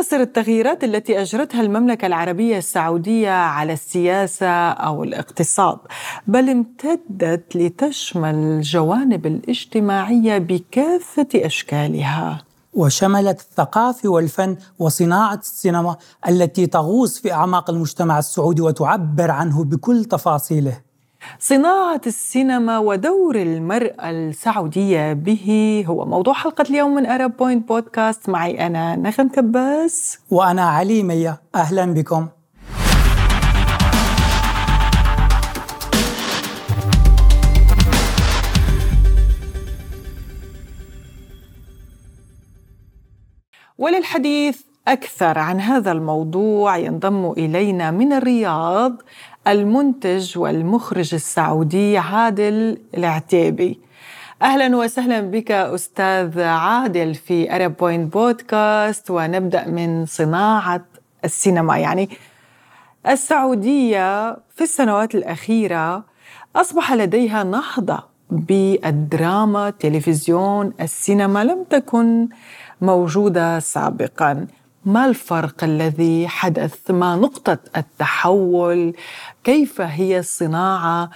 تقتصر التغييرات التي أجرتها المملكة العربية السعودية على السياسة أو الاقتصاد بل امتدت لتشمل الجوانب الاجتماعية بكافة أشكالها. وشملت الثقافه والفن وصناعة السينما التي تغوص في أعماق المجتمع السعودي وتعبر عنه بكل تفاصيله. صناعة السينما ودور المرأة السعودية به هو موضوع حلقة اليوم من أرب بوينت بودكاست معي أنا نغم كباس. وأنا علي مية. أهلا بكم. وللحديث أكثر عن هذا الموضوع ينضم إلينا من الرياض المنتج والمخرج السعودي عادل العتيبي. أهلا وسهلا بك أستاذ عادل في ارب بوينت بودكاست ونبدأ من صناعة السينما. يعني السعودية في السنوات الأخيرة أصبح لديها نهضة بالدراما التلفزيون السينما لم تكن موجودة سابقا. ما الفرق الذي حدث؟ ما نقطة التحول؟ كيف هي الصناعه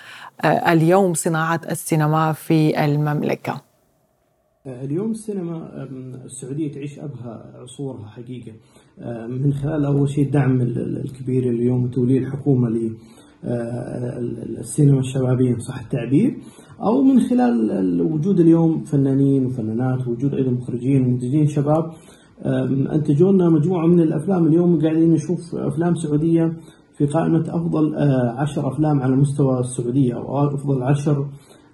آه، اليوم صناعة السينما في المملكة؟ اليوم السينما السعودية تعيش أبهى عصورها حقيقة. من خلال أول شيء الدعم الكبير اليوم توليه الحكومة للسينما الشبابية صح التعبير. أو من خلال وجود اليوم فنانين وفنانات وجود أيضا مخرجين ومنتجين شباب انتجوا لنا مجموعة من الأفلام. اليوم قاعدين نشوف أفلام سعودية في قائمة أفضل آه، عشر أفلام على مستوى السعودية أو أفضل عشر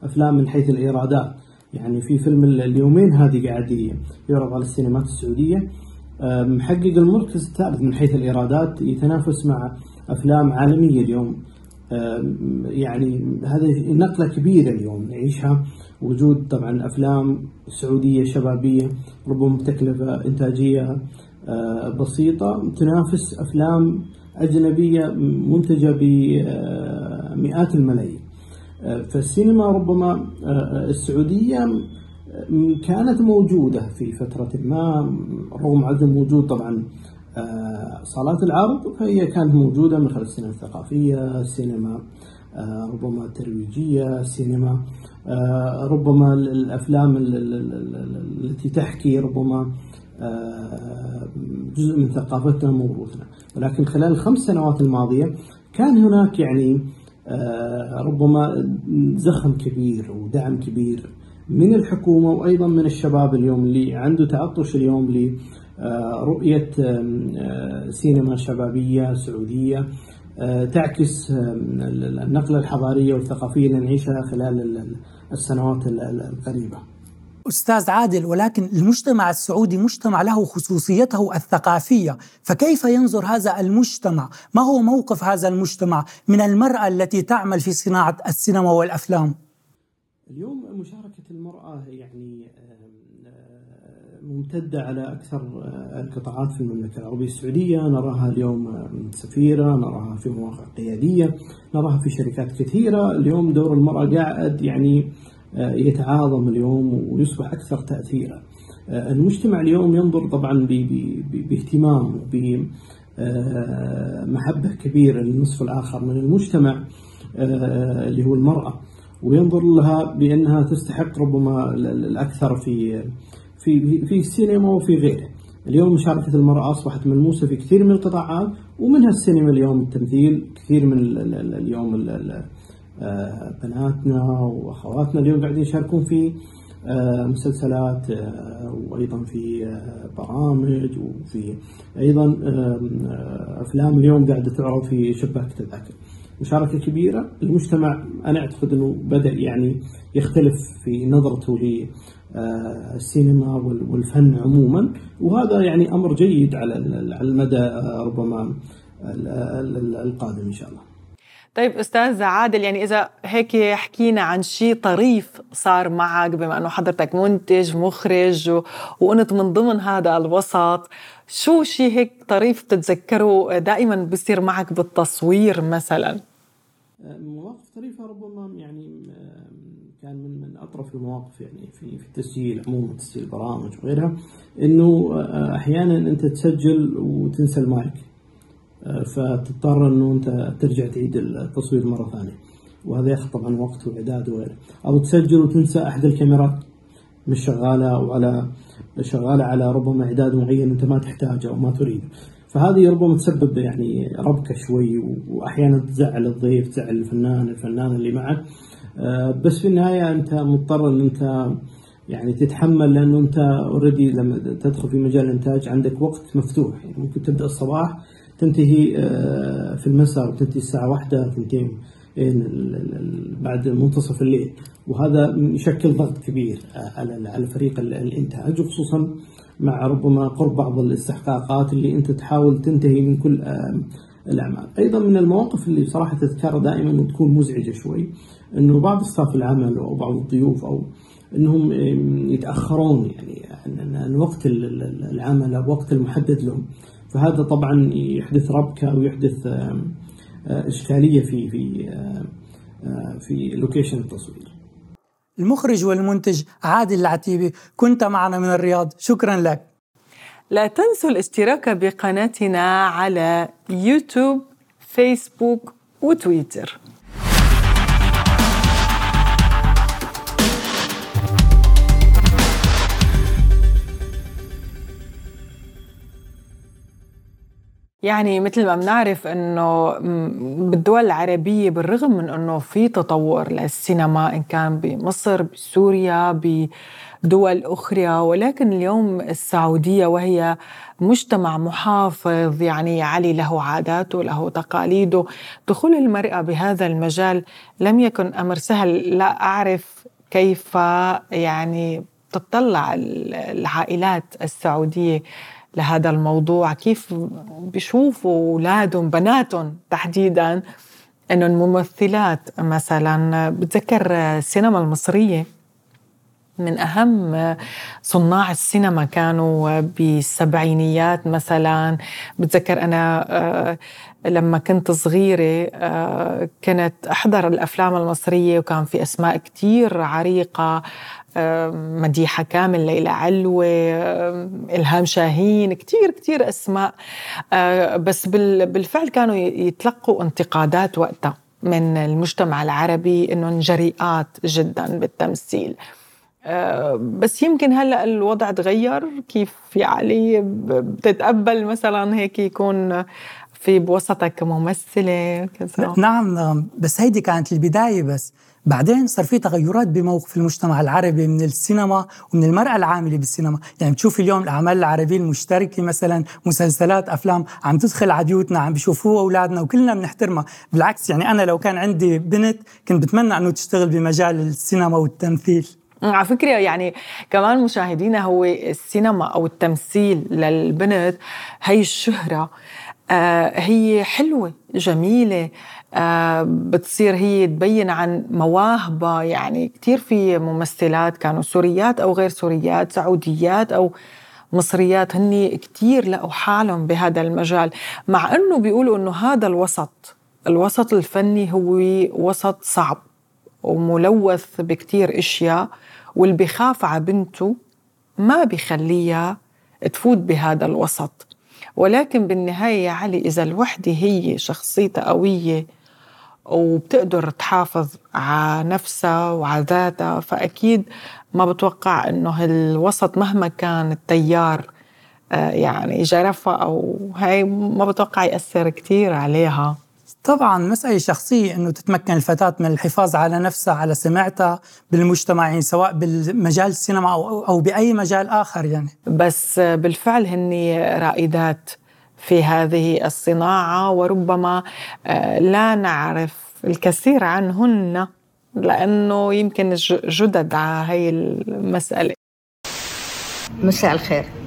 أفلام من حيث الايرادات يعني في فيلم اليومين هذه قاعد يعرض على السينمات السعودية. محقق المركز الثالث من حيث الايرادات يتنافس مع أفلام عالمية اليوم. يعني هذه نقلة كبيرة اليوم نعيشها. وجود طبعا أفلام سعودية شبابية ربما بتكلفة إنتاجية آه، بسيطة تنافس أفلام أجنبية منتجة بمئات الملايين. آه، فالسينما ربما آه، السعودية كانت موجودة في فترة ما رغم عدم وجود طبعا صالات العرض فهي كانت موجودة من خلال السينما الثقافية السينما ربما الترويجيه السينما آه، ربما الأفلام التي تحكي ربما آه، جزء من ثقافتنا وموروثنا ولكن خلال الخمس سنوات الماضية كان هناك يعني آه، ربما زخم كبير ودعم كبير من الحكومة وأيضا من الشباب اليوم اللي عنده تعطش اليوم لرؤيه سينما شبابية سعودية. تعكس النقله الحضاريه والثقافيه اللي نعيشها خلال السنوات القريبة. أستاذ عادل ولكن المجتمع السعودي مجتمع له خصوصيته الثقافية، فكيف ينظر هذا المجتمع؟ ما هو موقف هذا المجتمع من المرأة التي تعمل في صناعة السينما والأفلام؟ اليوم مشاركة المرأة يعني ممتدة على أكثر القطاعات في المملكة العربية السعودية. نراها اليوم سفيرة نراها في مواقع قيادية نراها في شركات كثيرة. اليوم دور المرأة قاعد يعني آه، يتعاظم اليوم ويصبح أكثر تأثيرا. آه، المجتمع اليوم ينظر طبعا باهتمام وبمحبة آه، كبيرة للنصف الآخر من المجتمع اللي هو المرأة. وينظر لها بأنها تستحق ربما الأكثر في في في السينما وفي غيره. اليوم مشاركة المرأة أصبحت ملموسة في كثير من القطاعات ومنها السينما اليوم التمثيل. كثير من اليوم آه، بناتنا وأخواتنا اليوم قاعدين يشاركون في آه، مسلسلات آه، وأيضا في برامج وفي أيضا أفلام اليوم قاعدة تعرض في شباك تذاكر مشاركة كبيرة. المجتمع أنا أعتقد أنه بدأ يعني يختلف في نظرته السينما والفن عموما وهذا يعني أمر جيد على المدى آه، ربما القادم إن شاء الله. طيب أستاذ عادل يعني إذا هيك حكينا عن شيء طريف صار معك بما أنه حضرتك منتج مخرج و... وانت من ضمن هذا الوسط شو شيء هيك طريف بتتذكره دائما بصير معك بالتصوير مثلا مواقف طريفة ربما يعني كان من من أطرف المواقف يعني في في التسجيل عموما تسجيل البرامج وغيرها إنه آه، أحيانا أنت تسجل وتنسى المايك آه، فتضطر إنه أنت ترجع تعيد التصوير مرة ثانية. وهذا ياخذ طبعا وقت وإعداد وغيره. أو تسجل وتنسى أحد الكاميرات مش شغالة أو على شغالة على ربما إعداد معين أنت ما تحتاجه أو ما تريده. فهذه ربما تسبب يعني ربكة شوي واحيانا تزعل الضيف تزعل الفنان الفنان اللي معك. بس في النهاية أنت مضطر إن أنت يعني تتحمل لأنه أنت اوريدي لما تدخل في مجال الإنتاج عندك وقت مفتوح. يعني ممكن تبدأ الصباح تنتهي آه، في المساء وتنتهي الساعة واحدة ثنتين بعد منتصف الليل. وهذا يشكل ضغط كبير على على فريق الإنتاج وخصوصا مع ربما قرب بعض الاستحقاقات اللي أنت تحاول تنتهي من كل الأعمال. أيضا من المواقف اللي بصراحة تذكرها دائما وتكون مزعجة شوي إنه بعض استاف العمل أو بعض الضيوف أو إنهم يتأخرون يعني عن وقت العمل أو وقت المحدد لهم. فهذا طبعا يحدث ربكة ويحدث إشكالية في في في location التصوير. المخرج والمنتج عادل العتيبي كنت معنا من الرياض. شكرا لك. لا تنسوا الاشتراك بقناتنا على يوتيوب فيسبوك وتويتر. يعني مثل ما بنعرف إنه بالدول العربية بالرغم من إنه في تطور للسينما إن كان بمصر بسوريا بدول أخرى ولكن اليوم السعودية وهي مجتمع محافظ يعني علي له عاداته له تقاليده. دخول المرأة بهذا المجال لم يكن أمر سهل. لا أعرف كيف يعني تطلع العائلات السعودية لهذا الموضوع. كيف بيشوفوا أولادهم بناتهم تحديدا إنه الممثلات مثلا بتذكر السينما المصرية؟ من أهم صناع السينما كانوا بالسبعينيات مثلا. بتذكر أنا آه، لما كنت صغيرة آه، كنت أحضر الأفلام المصرية وكان في أسماء كتير عريقة. مديحة كامل ليلى علوة إلهام شاهين كتير كتير أسماء. آه، بس بالفعل كانوا يتلقوا انتقادات وقتها من المجتمع العربي إنهم جريئات جدا بالتمثيل. آه، بس يمكن هلأ الوضع تغير كيف يعني بتتقبل مثلا هيك يكون في بوسطك ممثلة كذا. نعم نعم بس هيدي كانت البداية بس. بعدين صار في تغيرات بموقف المجتمع العربي من السينما ومن المرأة العاملة بالسينما. يعني بتشوف اليوم الأعمال العربية المشتركة مثلا مسلسلات أفلام عم تدخل على بيوتنا عم بيشوفوها أولادنا وكلنا بنحترمها. بالعكس يعني أنا لو كان عندي بنت كنت بتمنى أنه تشتغل بمجال السينما والتمثيل. على فكرة يعني كمان مشاهدينا هو السينما أو التمثيل للبنت هي الشهرة. هي حلوة جميلة آه، بتصير هي تبين عن مواهبها يعني كثير في ممثلات كانوا سوريات أو غير سوريات سعوديات أو مصريات هن كثير لقوا حالهم بهذا المجال. مع أنه بيقولوا أنه هذا الوسط الوسط الفني هو وسط صعب وملوث بكتير أشياء واللي بخاف على بنته ما بخليها تفوت بهذا الوسط. ولكن بالنهاية يا علي إذا الوحدة هي شخصيتها قوية وبتقدر تحافظ على نفسها وعلى ذاتها فأكيد ما بتوقع إنه الوسط مهما كان التيار آه، يعني جرفها أو هاي ما بتوقع يأثر كتير عليها. طبعا مسألة شخصية أنه تتمكن الفتاة من الحفاظ على نفسها على سمعتها بالمجتمع يعني سواء بالمجال السينما أو, أو بأي مجال آخر يعني. بس بالفعل هن رائدات في هذه الصناعة وربما آه، لا نعرف الكثير عنهن لأنه يمكن جدد على هي المسألة. مساء الخير.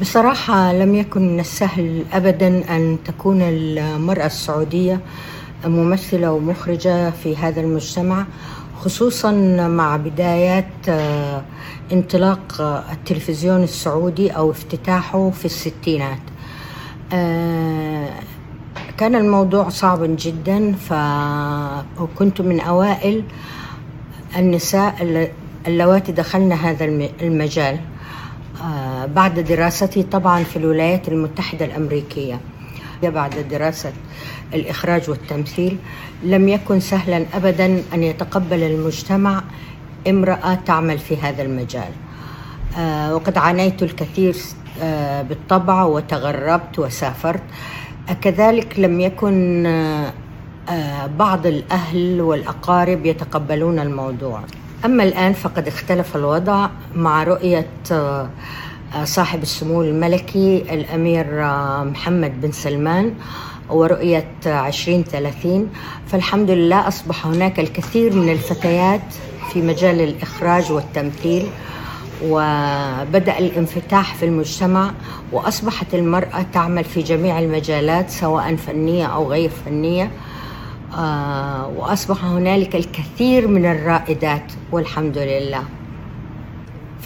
بصراحة لم يكن من السهل ابدا أن تكون المرأة السعودية ممثلة ومخرجة في هذا المجتمع خصوصا مع بدايات آه، انطلاق التلفزيون السعودي أو افتتاحه في الستينات. آه، كان الموضوع صعبا جدا فكنت من أوائل النساء اللواتي دخلن هذا المجال. بعد دراستي طبعا في الولايات المتحدة الأمريكية. بعد دراسة الإخراج والتمثيل لم يكن سهلا أبدا أن يتقبل المجتمع امرأة تعمل في هذا المجال. آه، وقد عانيت الكثير آه، بالطبع وتغربت وسافرت. كذلك لم يكن بعض الأهل والأقارب يتقبلون الموضوع. أما الآن فقد اختلف الوضع مع رؤية آه، صاحب السمو الملكي الأمير آه، محمد بن سلمان ورؤية 2030 فالحمد لله أصبح هناك الكثير من الفتيات في مجال الإخراج والتمثيل وبدأ الانفتاح في المجتمع وأصبحت المرأة تعمل في جميع المجالات سواء فنية أو غير فنية. آه، وأصبح هنالك الكثير من الرائدات والحمد لله.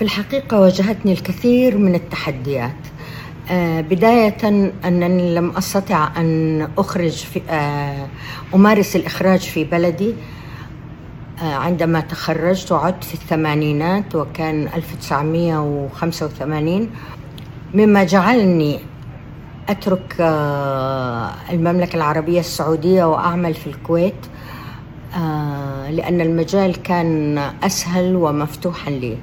في الحقيقة واجهتني الكثير من التحديات. آه، بداية أنني لم أستطع أن أخرج في آه، أمارس الإخراج في بلدي. عندما تخرجت وعدت في الثمانينات وكان 1985 مما جعلني أترك آه، المملكة العربية السعودية وأعمل في الكويت آه، لأن المجال كان أسهل ومفتوحا لي.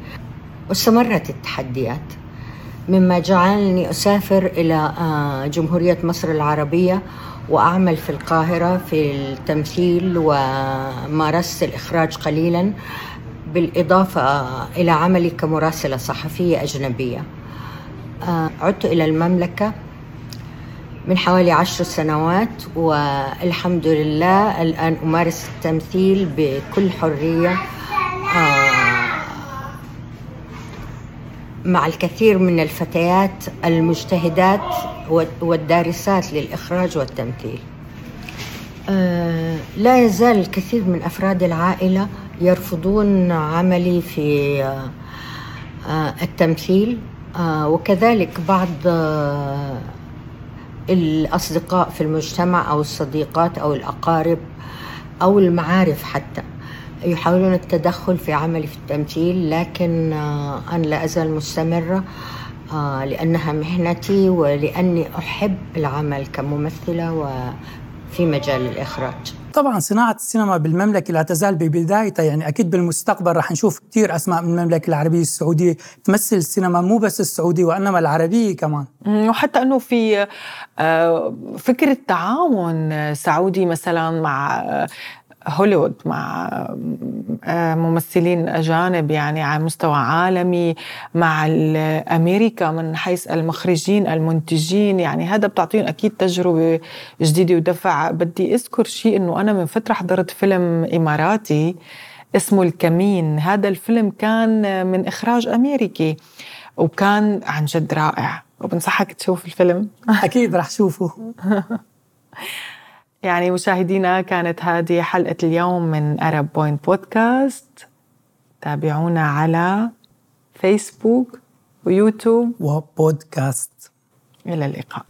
واستمرت التحديات مما جعلني أسافر إلى آه، جمهورية مصر العربية وأعمل في القاهرة في التمثيل ومارست الإخراج قليلا بالإضافة إلى عملي كمراسلة صحفية أجنبية. عدت إلى المملكة من حوالي عشر سنوات والحمد لله الآن أمارس التمثيل بكل حرية مع الكثير من الفتيات المجتهدات والدارسات للإخراج والتمثيل. آه، لا يزال الكثير من أفراد العائلة يرفضون عملي في آه، التمثيل. وكذلك بعض الأصدقاء في المجتمع أو الصديقات أو الأقارب أو المعارف حتى. يحاولون التدخل في عملي في التمثيل لكن آه، أنا لا أزال مستمرة آه، لأنها مهنتي ولأني أحب العمل كممثلة وفي مجال الإخراج. طبعا صناعة السينما بالمملكة لا تزال ببدايتها يعني أكيد بالمستقبل رح نشوف كثير أسماء من المملكة العربية السعودية تمثل السينما مو بس السعودية وإنما العربية كمان. وحتى أنه في آه، فكرة تعاون سعودي مثلا مع هوليوود مع آه، ممثلين أجانب يعني على مستوى عالمي مع أمريكا من حيث المخرجين المنتجين. يعني هذا بتعطيهم أكيد تجربة جديدة ودفع. بدي أذكر شيء أنه أنا من فترة حضرت فيلم إماراتي اسمه الكمين. هذا الفيلم كان من إخراج أمريكي وكان عن جد رائع. وبنصحك تشوف الفيلم. أكيد رح شوفه. يعني مشاهدينا كانت هذه حلقة اليوم من أرب بوينت بودكاست تابعونا على فيسبوك ويوتيوب وبودكاست إلى اللقاء.